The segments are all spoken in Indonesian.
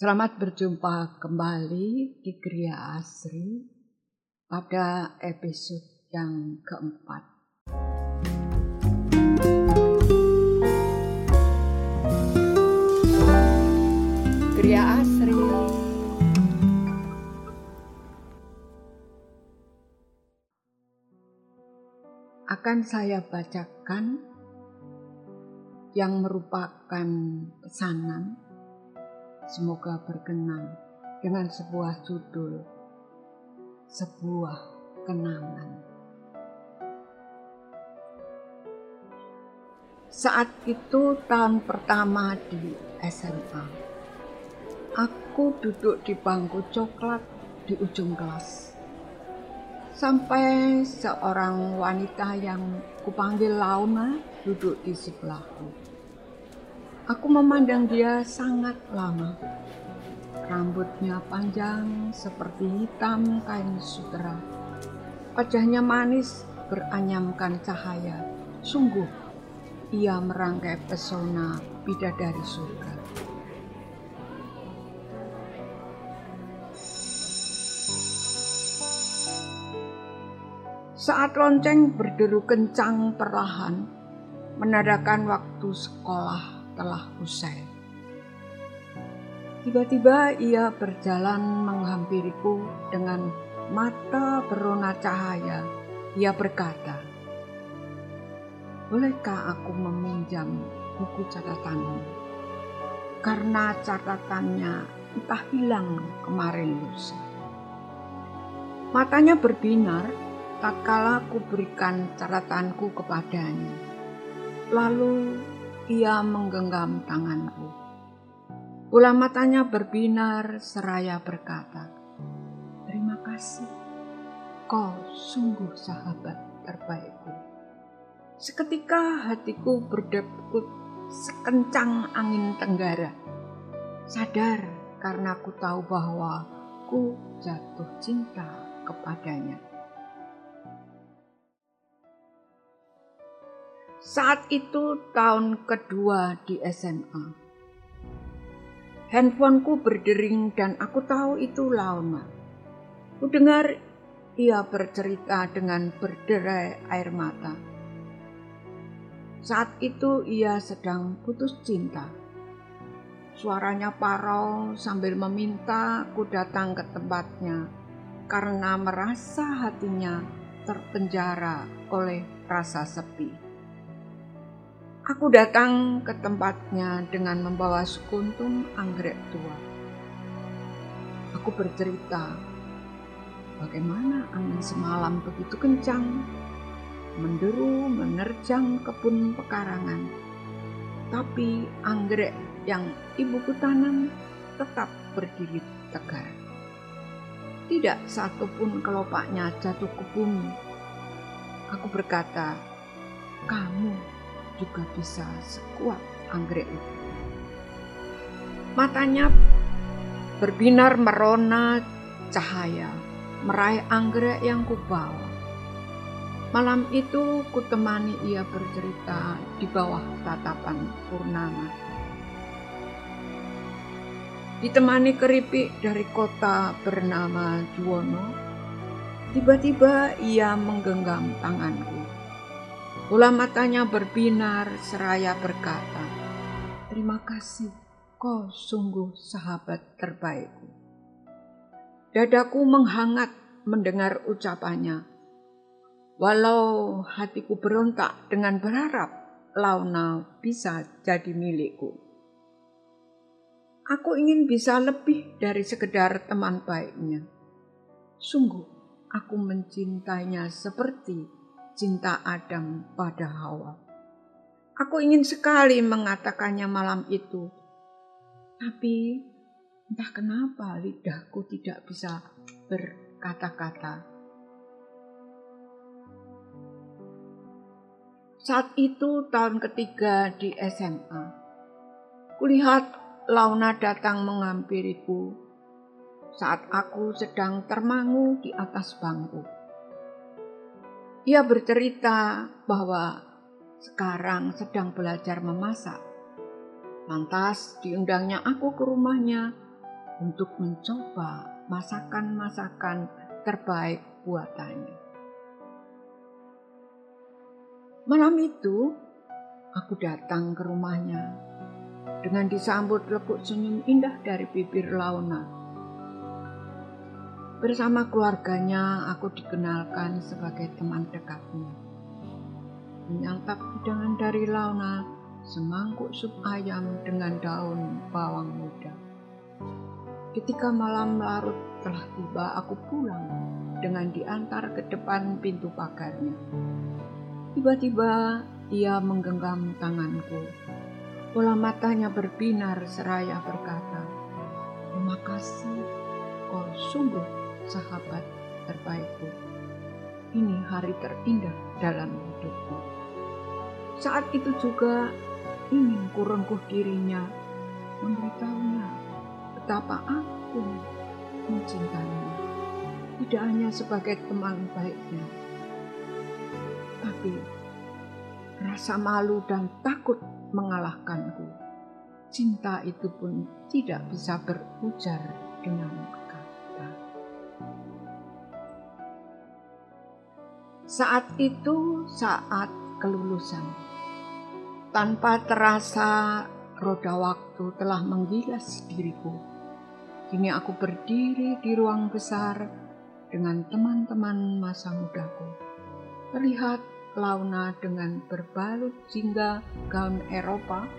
Selamat berjumpa kembali di Gria Asri pada episode yang keempat. Gria Asri akan saya bacakan yang merupakan pesanan semoga berkenan dengan sebuah judul sebuah kenangan. Saat itu tahun pertama di SMA aku duduk di bangku coklat di ujung kelas. Sampai seorang wanita yang kupanggil Launa duduk di sebelahku Aku memandang dia sangat lama. Rambutnya panjang seperti hitam kain sutera. Wajahnya manis beranyamkan cahaya. Sungguh, ia merangkai pesona bidadari surga. Saat lonceng berderu kencang perlahan, menadakan waktu sekolah telah usai. Tiba-tiba ia berjalan menghampiriku dengan mata berona cahaya. Ia berkata, Bolehkah aku meminjam buku catatanmu? Karena catatannya entah hilang kemarin lusa. Matanya berbinar tatkala ku berikan catatanku kepadanya. Lalu ia menggenggam tanganku. Bola matanya berbinar seraya berkata, Terima kasih, kau sungguh sahabat terbaikku. Seketika hatiku berdebut sekencang angin tenggara. Sadar karena aku tahu bahwa ku jatuh cinta kepadanya. Saat itu tahun kedua di SMA. Handphoneku berdering dan aku tahu itu Launa. Ku dengar ia bercerita dengan berderai air mata. Saat itu ia sedang putus cinta. Suaranya parau sambil meminta ku datang ke tempatnya karena merasa hatinya terpenjara oleh rasa sepi. Aku datang ke tempatnya dengan membawa sekuntum anggrek tua. Aku bercerita bagaimana angin semalam begitu kencang, menderu menerjang kebun pekarangan. Tapi anggrek yang ibuku tanam tetap berdiri tegar. Tidak satupun kelopaknya jatuh ke bumi. Aku berkata, kamu juga bisa sekuat anggrek itu. Matanya berbinar merona cahaya, meraih anggrek yang kubawa. Malam itu kutemani ia bercerita di bawah tatapan purnama. Ditemani keripik dari kota bernama Juwono, tiba-tiba ia menggenggam tanganku. Bola matanya berbinar seraya berkata, Terima kasih, kau sungguh sahabat terbaikku. Dadaku menghangat mendengar ucapannya. Walau hatiku berontak dengan berharap Launa bisa jadi milikku. Aku ingin bisa lebih dari sekedar teman baiknya. Sungguh, aku mencintainya seperti cinta Adam pada Hawa. Aku ingin sekali mengatakannya malam itu, tapi entah kenapa lidahku tidak bisa berkata-kata. Saat itu tahun ketiga di SMA, kulihat Launa datang menghampiriku saat aku sedang termangu di atas bangku. Ia bercerita bahwa sekarang sedang belajar memasak. Lantas diundangnya aku ke rumahnya untuk mencoba masakan-masakan terbaik buatannya. Malam itu, aku datang ke rumahnya dengan disambut lekuk senyum indah dari bibir Launa. Bersama keluarganya, aku dikenalkan sebagai teman dekatnya. Menyantap hidangan dari Launa, semangkuk sup ayam dengan daun bawang muda. Ketika malam larut telah tiba, aku pulang dengan diantar ke depan pintu pagarnya. Tiba-tiba ia menggenggam tanganku Bola matanya berbinar seraya berkata, Terima kasih, kau sungguh sahabat terbaikku. Ini hari terindah dalam hidupku. Saat itu juga ingin kurengkuh dirinya, memberitahunya betapa aku mencintainya. Tidak hanya sebagai teman baiknya, tapi rasa malu dan takut mengalahkanku. Cinta itu pun tidak bisa berujar dengan Saat itu saat kelulusan. Tanpa terasa roda waktu telah menggilas diriku. Kini aku berdiri di ruang besar dengan teman-teman masa mudaku. Terlihat Launa dengan berbalut jingga gaun Eropa,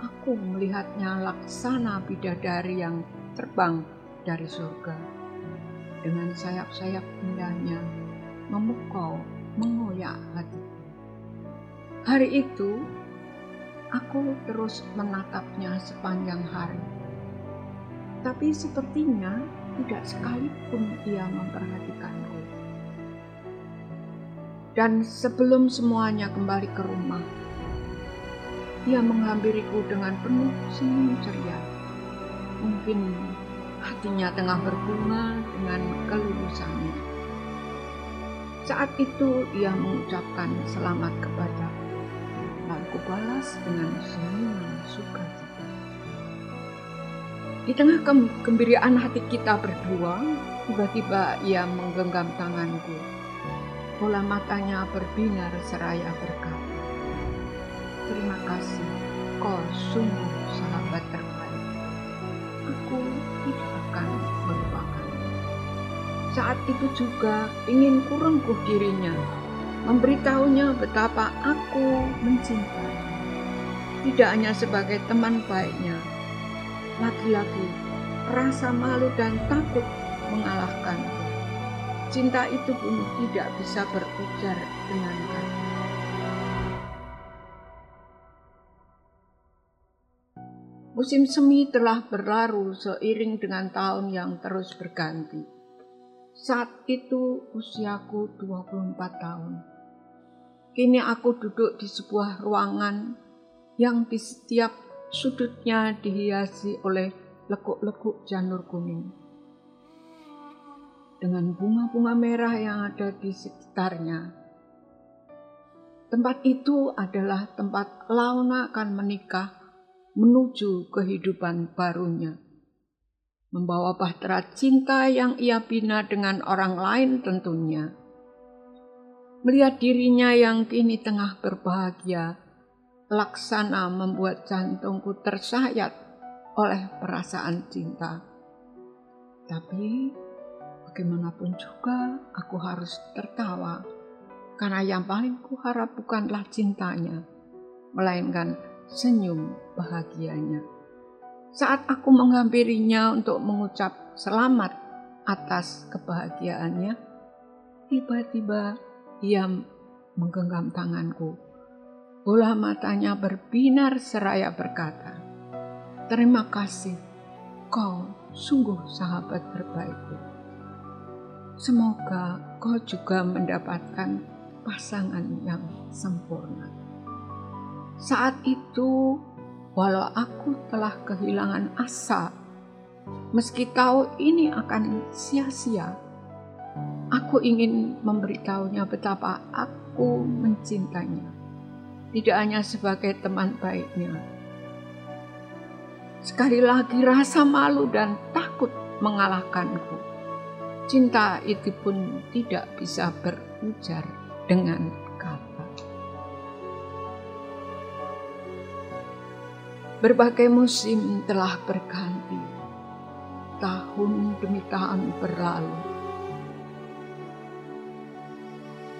aku melihatnya laksana bidadari yang terbang dari surga. Dengan sayap-sayap indahnya, memukau, mengoyak hati. Hari itu, aku terus menatapnya sepanjang hari. Tapi sepertinya tidak sekalipun ia memperhatikanku. Dan sebelum semuanya kembali ke rumah, ia menghampiriku dengan penuh senyum ceria. Mungkin hatinya tengah berbunga dengan kelulusannya. Saat itu ia mengucapkan selamat kepada lalu kubalas dengan senyuman sukacita. Di tengah kegembiraan hati kita berdua, tiba-tiba ia menggenggam tanganku Bola matanya berbinar seraya berkata, Terima kasih, kau sungguh sahabat terbaik. Aku tidak akan melupakan. Saat itu juga ingin kurengkuh dirinya, memberitahunya betapa aku mencintai. Tidak hanya sebagai teman baiknya, lagi-lagi rasa malu dan takut mengalahkanku Cinta itu pun tidak bisa berujar dengan kata. Musim semi telah berlalu seiring dengan tahun yang terus berganti. Saat itu usiaku 24 tahun. Kini aku duduk di sebuah ruangan yang di setiap sudutnya dihiasi oleh lekuk-lekuk janur kuning dengan bunga-bunga merah yang ada di sekitarnya. Tempat itu adalah tempat Launa akan menikah menuju kehidupan barunya. Membawa bahtera cinta yang ia bina dengan orang lain tentunya. Melihat dirinya yang kini tengah berbahagia, laksana membuat jantungku tersayat oleh perasaan cinta. Tapi bagaimanapun juga aku harus tertawa, karena yang paling kuharap bukanlah cintanya, melainkan senyum bahagianya. Saat aku menghampirinya untuk mengucap selamat atas kebahagiaannya, tiba-tiba ia menggenggam tanganku. Bola matanya berbinar seraya berkata, Terima kasih, kau sungguh sahabat terbaikku. Semoga kau juga mendapatkan pasangan yang sempurna. Saat itu, walau aku telah kehilangan asa, meski tahu ini akan sia-sia, aku ingin memberitahunya betapa aku mencintainya, tidak hanya sebagai teman baiknya. Sekali lagi rasa malu dan tak mengalahkanku. Cinta itu pun tidak bisa berujar dengan Berbagai musim telah berganti, tahun demi tahun berlalu.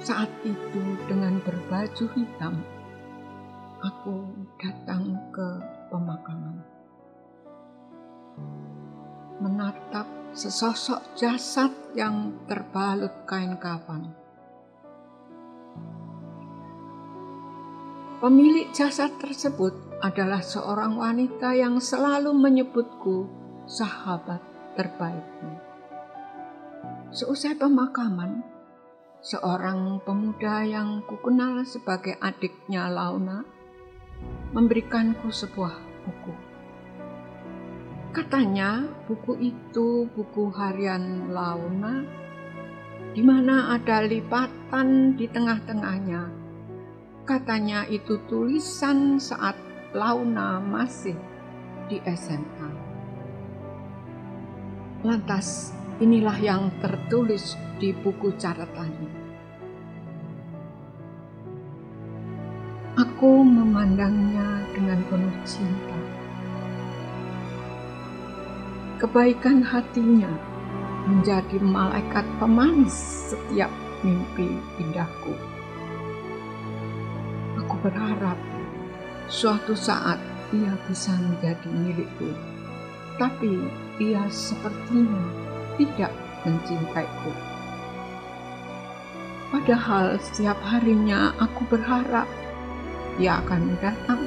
Saat itu dengan berbaju hitam, aku datang ke pemakaman. Menatap sesosok jasad yang terbalut kain kafan. Pemilik jasad tersebut adalah seorang wanita yang selalu menyebutku sahabat terbaikmu. Seusai pemakaman, seorang pemuda yang kukenal sebagai adiknya Launa memberikanku sebuah buku. Katanya buku itu buku harian Launa di mana ada lipatan di tengah-tengahnya. Katanya itu tulisan saat Launa masih di SMA. Lantas inilah yang tertulis di buku catatannya. Aku memandangnya dengan penuh cinta. Kebaikan hatinya menjadi malaikat pemanis setiap mimpi indahku. Aku berharap suatu saat ia bisa menjadi milikku, tapi ia sepertinya tidak mencintaiku. Padahal setiap harinya aku berharap ia akan datang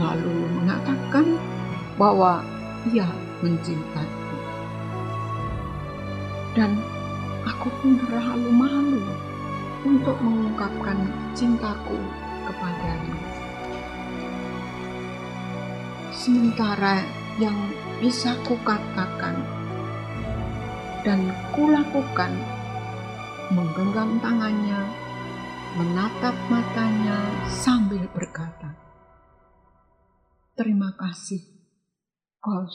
lalu mengatakan bahwa ia mencintaiku. Dan aku pun terlalu malu untuk mengungkapkan cintaku kepadanya. Sementara yang bisa kukatakan dan kulakukan menggenggam tangannya menatap matanya sambil berkata, "Terima kasih, kau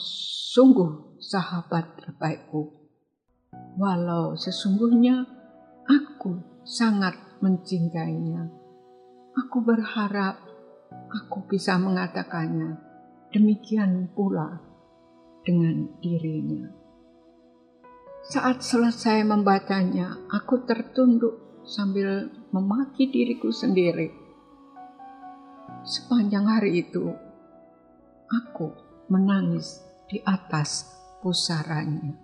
sungguh sahabat terbaikku. Walau sesungguhnya aku sangat mencintainya, aku berharap aku bisa mengatakannya. Demikian pula dengan dirinya." Saat selesai membacanya, aku tertunduk sambil memaki diriku sendiri. Sepanjang hari itu, aku menangis di atas pusaranya.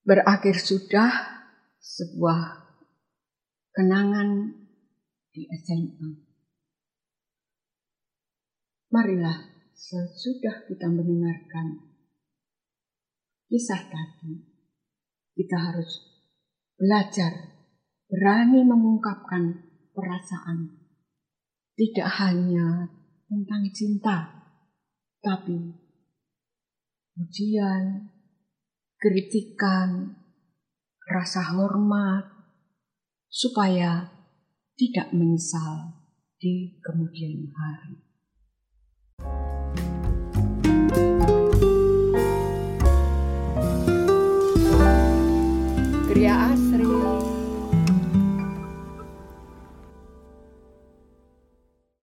Berakhir sudah sebuah kenangan di SMA. Marilah sesudah kita mendengarkan kisah tadi, kita harus belajar berani mengungkapkan perasaan. Tidak hanya tentang cinta, tapi ujian, kritikan, rasa hormat, supaya tidak menyesal di kemudian hari. Kriya